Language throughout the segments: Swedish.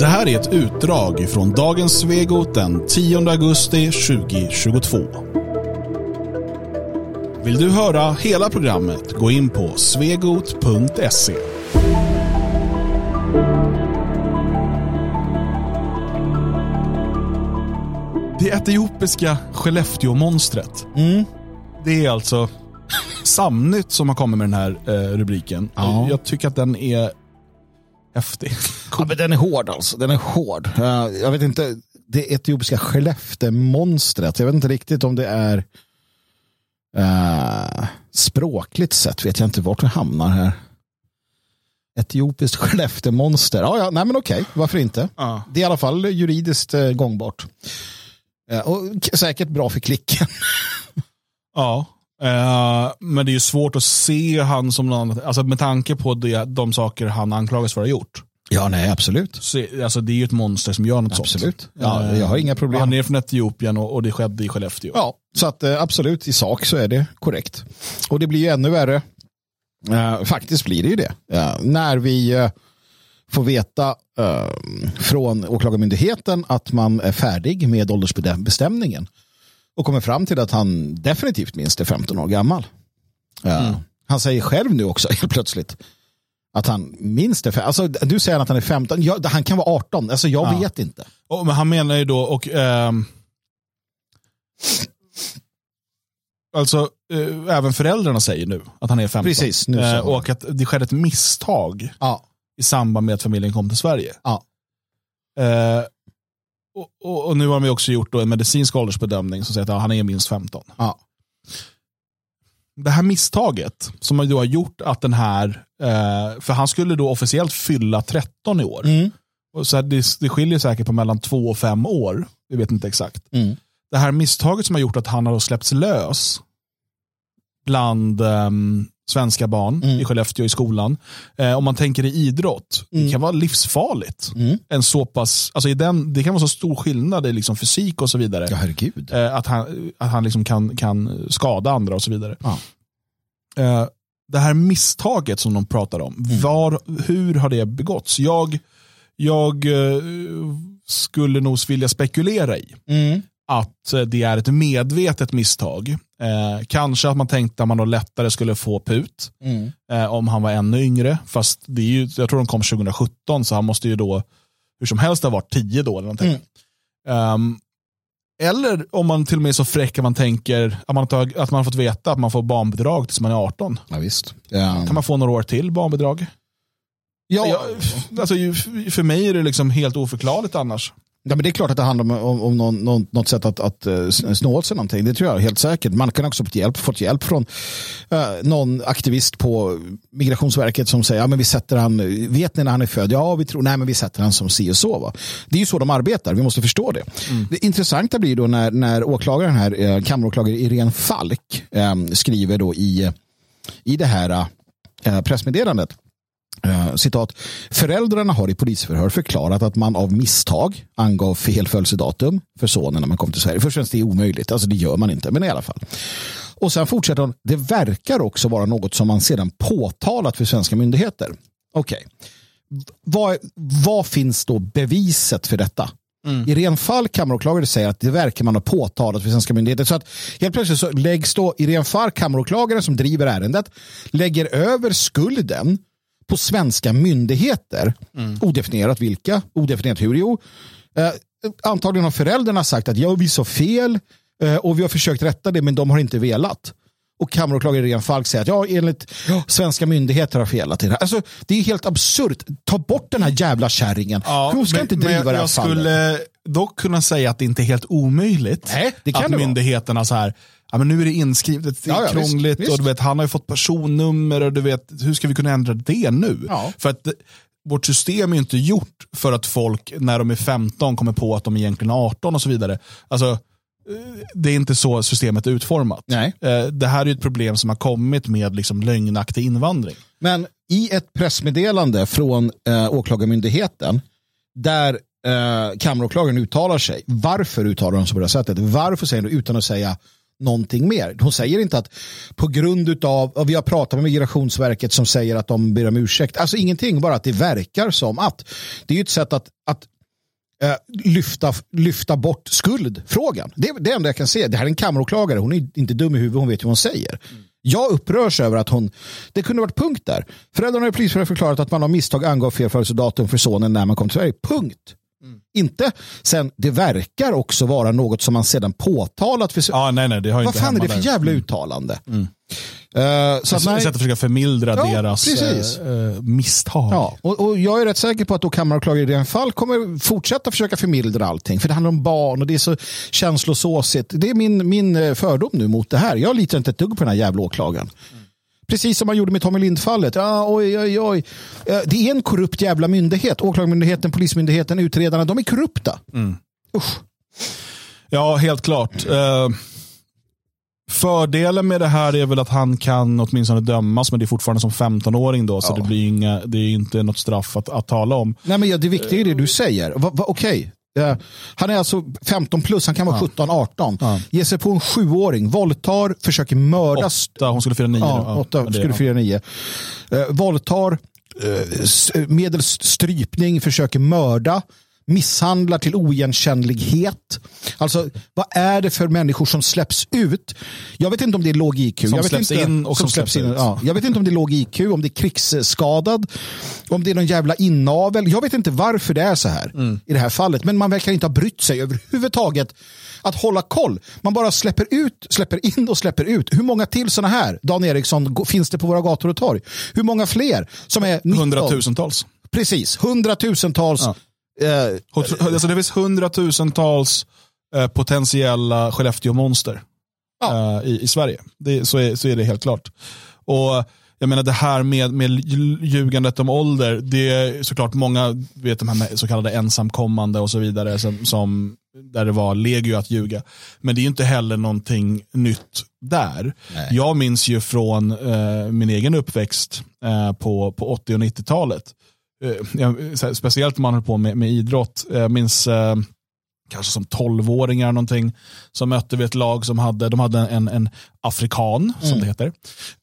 Det här är ett utdrag från dagens Svegot den 10 augusti 2022. Vill du höra hela programmet, gå in på svegot.se. Det etiopiska Skellefteå-monstret. Mm. Det är alltså Samnytt som har kommit med den här eh, rubriken. Ja. Jag tycker att den är häftig. Ja, men den är hård alltså. Den är hård. Uh, jag vet inte, det etiopiska Skellefteå-monstret. Jag vet inte riktigt om det är uh, språkligt sett. Vet jag inte vart vi hamnar här. Etiopiskt Skellefteå-monster. Ja, ja, nej men okej, varför inte? Ja. Det är i alla fall juridiskt uh, gångbart. Uh, och säkert bra för klicken. Ja, eh, men det är ju svårt att se han som någon alltså med tanke på det, de saker han anklagas för att ha gjort. Ja, nej, absolut. Så, alltså det är ju ett monster som gör något Absolut. sånt. Ja, Eh, jag har inga problem. Han är från Etiopien och, och det skedde i Skellefteå. Ja, så att eh, absolut i sak så är det korrekt. Och det blir ju ännu värre. Eh, faktiskt blir det ju det. Eh, när vi eh, får veta eh, från Åklagarmyndigheten att man är färdig med åldersbestämningen och kommer fram till att han definitivt minst är 15 år gammal. Eh, Han säger själv nu också helt plötsligt att han minst är 15. Alltså, du säger att han är 15. Ja, han kan vara 18. Alltså, jag Ja. vet inte. Och, men han menar ju då, och ehm, Alltså, eh, även föräldrarna säger nu att han är 15. Precis, nu. Eh, och att det skedde ett misstag Ja. i samband med att familjen kom till Sverige. Ja. Eh, och, och, och nu har vi också gjort en medicinsk åldersbedömning som säger att ja, han är minst 15. Ja. Det här misstaget som då har gjort att den här, eh, för han skulle då officiellt fylla 13 i år. Mm. Och så här, det, det skiljer säkert på mellan två och fem år. Vi vet inte exakt. Mm. Det här misstaget som har gjort att han har släppts lös bland ehm, svenska barn Mm. i Skellefteå i skolan. Eh, om man tänker i idrott, det Mm. kan vara livsfarligt. Mm. En så pass, alltså i den, det kan vara så stor skillnad i liksom fysik och så vidare. Ja, herregud. Eh, att han, att han liksom kan, kan skada andra och så vidare. Ja. Eh, det här misstaget som de pratar om, Mm. var, hur har det begåtts? Jag, jag eh, skulle nog vilja spekulera i Mm. att eh, det är ett medvetet misstag. Eh, kanske att man tänkte att man då lättare skulle få PUT Mm. eh, om han var ännu yngre. Fast det är ju, jag tror de kom 2017 så han måste ju då hur som helst ha varit 10 då. Eller någonting. Ehm, eller om man till och med är så fräck att man tänker att man, tar, att man har fått veta att man får barnbidrag tills man är 18. Ja, visst. Ja. Kan man få några år till barnbidrag? Ja, Jag, alltså, för mig är det liksom helt oförklarligt annars. Ja, men det är klart att det handlar om, om, om någon, någon, något sätt att, att uh, snå åt sig någonting. Det tror jag helt säkert. Man kan också fått hjälp, fått hjälp från eh, någon aktivist på Migrationsverket som säger, ja men vi sätter han, vet ni när han är född? Ja, vi tror, nej men vi sätter han som si och så. Va? Det är ju så de arbetar, vi måste förstå det. Det intressanta blir då när, när åklagaren här, eh, kammaråklagare Irene Falk, eh, skriver då i, i det här eh, pressmeddelandet. Eh, citat. Föräldrarna har i polisförhör förklarat att man av misstag angav fel födelsedatum för sonen när man kom till Sverige. Först och främst det är omöjligt, alltså det gör man inte, men i alla fall. Och sen fortsätter hon, det verkar också vara något som man sedan påtalat för svenska myndigheter. Okej, vad, vad finns då beviset för detta? I ren fall kammaråklagare säger att det verkar man ha påtalat för svenska myndigheter. Så att helt plötsligt så läggs då i ren fall kammaråklagaren som driver ärendet lägger över skulden på svenska myndigheter. Odefinierat vilka, odefinierat hur. Jo, eh, antagligen har föräldrarna sagt att ja, vi sa fel eh, och vi har försökt rätta det men de har inte velat. Och kammaråklagare Irene Falk säger att ja, enligt svenska myndigheter har felat i det här. Alltså, det är helt absurt. Ta bort den här jävla kärringen. Hon ska men- inte men driva jag, det här Jag fallet. skulle dock kunna säga att det inte är helt omöjligt Nej, det kan att myndigheterna så här, ja, men nu är det inskrivet, det är Ja, ja, krångligt visst. och du vet, han har ju fått personnummer och du vet, hur ska vi kunna ändra det nu? Ja. För att vårt system är ju inte gjort för att folk när de är 15 kommer på att de egentligen är 18 och så vidare. Alltså, eh, det är inte så systemet är utformat. Nej. Eh, Det här är ett problem som har kommit med liksom lögnaktig invandring. Men i ett pressmeddelande från eh, Åklagarmyndigheten där eh, kammaråklagaren uttalar sig. Varför uttalar de sig på det här sättet? Varför säger de utan att säga någonting mer. Hon säger inte att på grund av, och vi har pratat med Migrationsverket som säger att de ber om ursäkt. Alltså ingenting, bara att det verkar som att. Det är ju ett sätt att, att eh, lyfta, lyfta bort skuldfrågan. Det, det är det enda jag kan se. Det här är en kammaråklagare, hon är inte dum i huvudet, hon vet hur hon säger. Mm. Jag upprörs över att hon, det kunde varit punkt där. Föräldrarna i polisförhör förklarat att man av misstag angav fel födelsedatum för sonen när man kom till Sverige. Punkt. Mm. Inte sen, det verkar också vara något som man sedan påtalat. För, ja, nej, nej, det har vad fan är det för där. jävla mm. uttalande? Mm. Uh, så att, sätt att försöka förmildra ja, deras uh, misstag. Ja, och, och, jag är rätt säker på att då kammaråklagare i det fall kommer fortsätta försöka förmildra allting. För det handlar om barn och det är så känslosåsigt. Det är min, min fördom nu mot det här. Jag litar inte ett dugg på den här jävla åklagaren. Mm. Precis som man gjorde med Tommy Lind-fallet. Ja, oj, oj, oj. Det är en korrupt jävla myndighet. Åklagarmyndigheten, Polismyndigheten, utredarna. De är korrupta. Mm. Usch. Ja, helt klart. Uh, fördelen med det här är väl att han kan åtminstone dömas, men det är fortfarande som 15-åring då, så ja. det blir inga, det är inte något straff att, att tala om. Nej, men ja, det viktiga är det du säger. Va, va, Okej, Uh, han är alltså 15 plus, han kan vara ja. 17-18. Ja. Ger sig på en sjuåring, våldtar, försöker mörda. Åtta, hon skulle fira nio. Ja, åtta, skulle fira nio. Uh, våldtar, uh, medelst strypning, försöker mörda misshandlar till oigenkännlighet. Alltså, vad är det för människor som släpps ut? Jag vet inte om det är låg IQ. Som jag vet släpps inte, in och som, släpps, in. Ja. Jag vet inte om det är låg IQ, om det är krigsskadad, om det är någon jävla inavel. Jag vet inte varför det är så här mm. i det här fallet. Men man verkar inte ha brytt sig överhuvudtaget att hålla koll. Man bara släpper ut, släpper in och släpper ut. Hur många till sådana här, Dan Eriksson, finns det på våra gator och torg? Hur många fler? Som är Hundratusentals. Precis, hundratusentals. Ja Eh, alltså det finns hundratusentals eh, potentiella Skellefteå-monster ja. eh, i, i Sverige. Det, så, är, så är det helt klart. Och jag menar det här med, med ljugandet om ålder, det är såklart många, vet de här så kallade ensamkommande och så vidare, som, som, där det var legio att ljuga. Men det är inte heller någonting nytt där. Nej. Jag minns ju från eh, min egen uppväxt eh, på, på 80 och 90-talet eh, speciellt om man håller på med, med idrott. Jag minns eh, kanske som tolvåringar någonting, som mötte vi ett lag som hade, de hade en, en afrikan, mm. som det heter.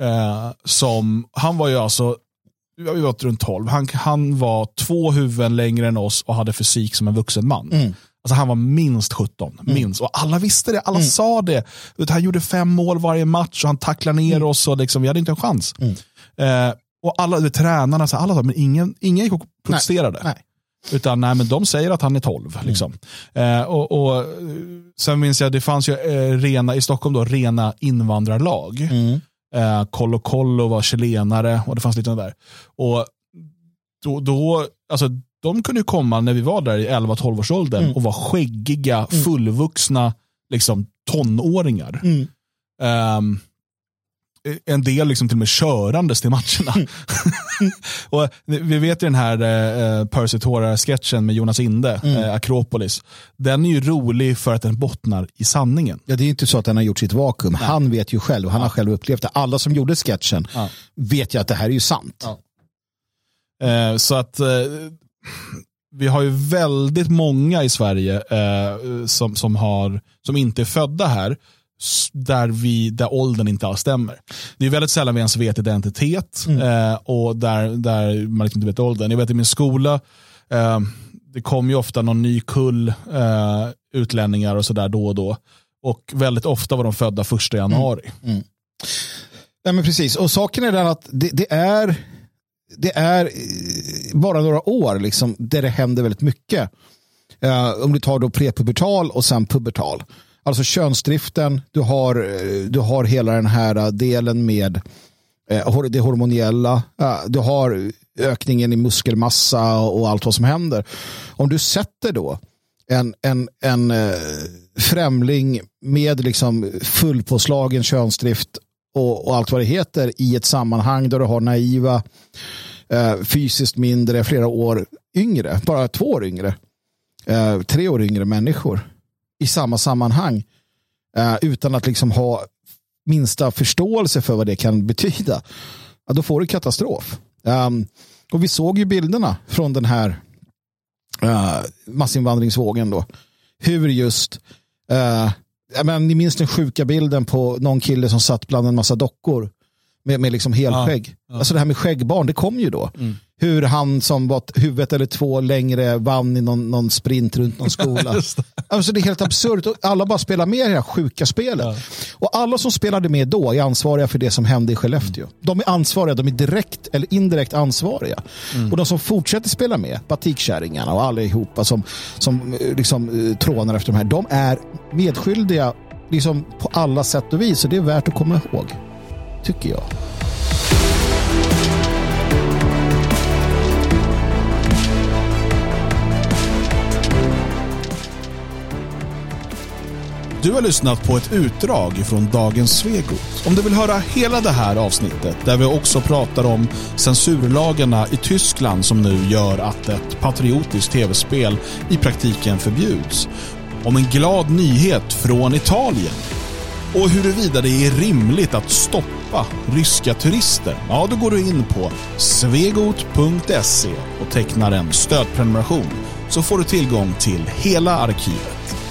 Eh, som, han var ju alltså, vi var runt 12, han, han var två huvuden längre än oss och hade fysik som en vuxen man. Mm. Alltså han var minst 17, mm. minst. Och alla visste det, alla mm. sa det. Han gjorde fem mål varje match och han tacklade ner mm. oss och liksom, vi hade inte en chans. Mm. Eh, och alla tränarna, så alla, men ingen, ingen gick och protesterade. Nej, nej. Utan nej, men de säger att han är 12. Mm. Liksom. Eh, och, och, sen minns jag, det fanns ju eh, rena, i Stockholm då, rena invandrarlag. Mm. Eh, Kollo Kollo var chilenare och det fanns lite där. Och då, då, alltså, de kunde ju komma när vi var där i 11-12 års åldern mm. och var skäggiga, mm. fullvuxna liksom, tonåringar. Um, en del liksom till och med körandes till matcherna. och vi vet ju den här eh, Percy Tora-sketchen med Jonas Inde, mm. eh, Akropolis. Den är ju rolig för att den bottnar i sanningen. Ja, det är inte så att den har gjort sitt vakuum. Nej. Han vet ju själv, han ja. har själv upplevt det. Alla som gjorde sketchen ja. vet ju att det här är ju sant. Ja. Eh, så att eh, vi har ju väldigt många i Sverige eh, som, som, har, som inte är födda här där, vi, där åldern inte alls stämmer. Det är väldigt sällan vi ens vet identitet mm. eh, och där, där man liksom inte vet åldern. Jag vet i min skola, eh, det kommer ju ofta någon ny kull eh, utlänningar och sådär då och då. Och väldigt ofta var de födda första januari. Mm. Mm. Ja, men precis, och saken är den att det, det, är det är bara några år liksom, där det händer väldigt mycket. Uh, om du tar då prepubertal och sen pubertal. Alltså könsdriften, du har, eh, du har hela den här eh, delen med eh, det hormoniella, du har ökningen i muskelmassa och allt vad som händer. Om du sätter då en, en, en främling med liksom fullpåslagen könsdrift och, och, allt vad det heter i ett sammanhang där du har naiva, fysiskt mindre, flera år yngre, bara två år yngre, tre år yngre människor i samma sammanhang uh, utan att liksom ha minsta förståelse för vad det kan betyda, ja, då får du katastrof. Um, och vi såg ju bilderna från den här uh, massinvandringsvågen då. Hur just uh, Ja, men, ni minns den sjuka bilden på någon kille som satt bland en massa dockor med, med liksom helskägg. Ja, ja. Alltså det här med skäggbarn, det kom ju då. Mm. Hur han som var huvudet eller två längre vann i någon, någon sprint runt någon skola. det. Alltså det är helt absurt. Alla bara spelar med i det här sjuka spelet. Ja. Och alla som spelade med då är ansvariga för det som hände i Skellefteå. Mm. De är ansvariga, de är direkt eller indirekt ansvariga. Mm. Och de som fortsätter spela med, batikkärringarna och allihopa som, som eh, liksom, eh, trånar efter de här, de är medskyldiga liksom, på alla sätt och vis. Och det är värt att komma ihåg tycker jag. Du har lyssnat på ett utdrag från dagens Svegot. Om du vill höra hela det här avsnittet där vi också pratar om censurlagarna i Tyskland som nu gör att ett patriotiskt tv-spel i praktiken förbjuds. Om en glad nyhet från Italien och huruvida det är rimligt att stoppa ryska turister, ja då går du in på svegot.se och tecknar en stödprenumeration så får du tillgång till hela arkivet.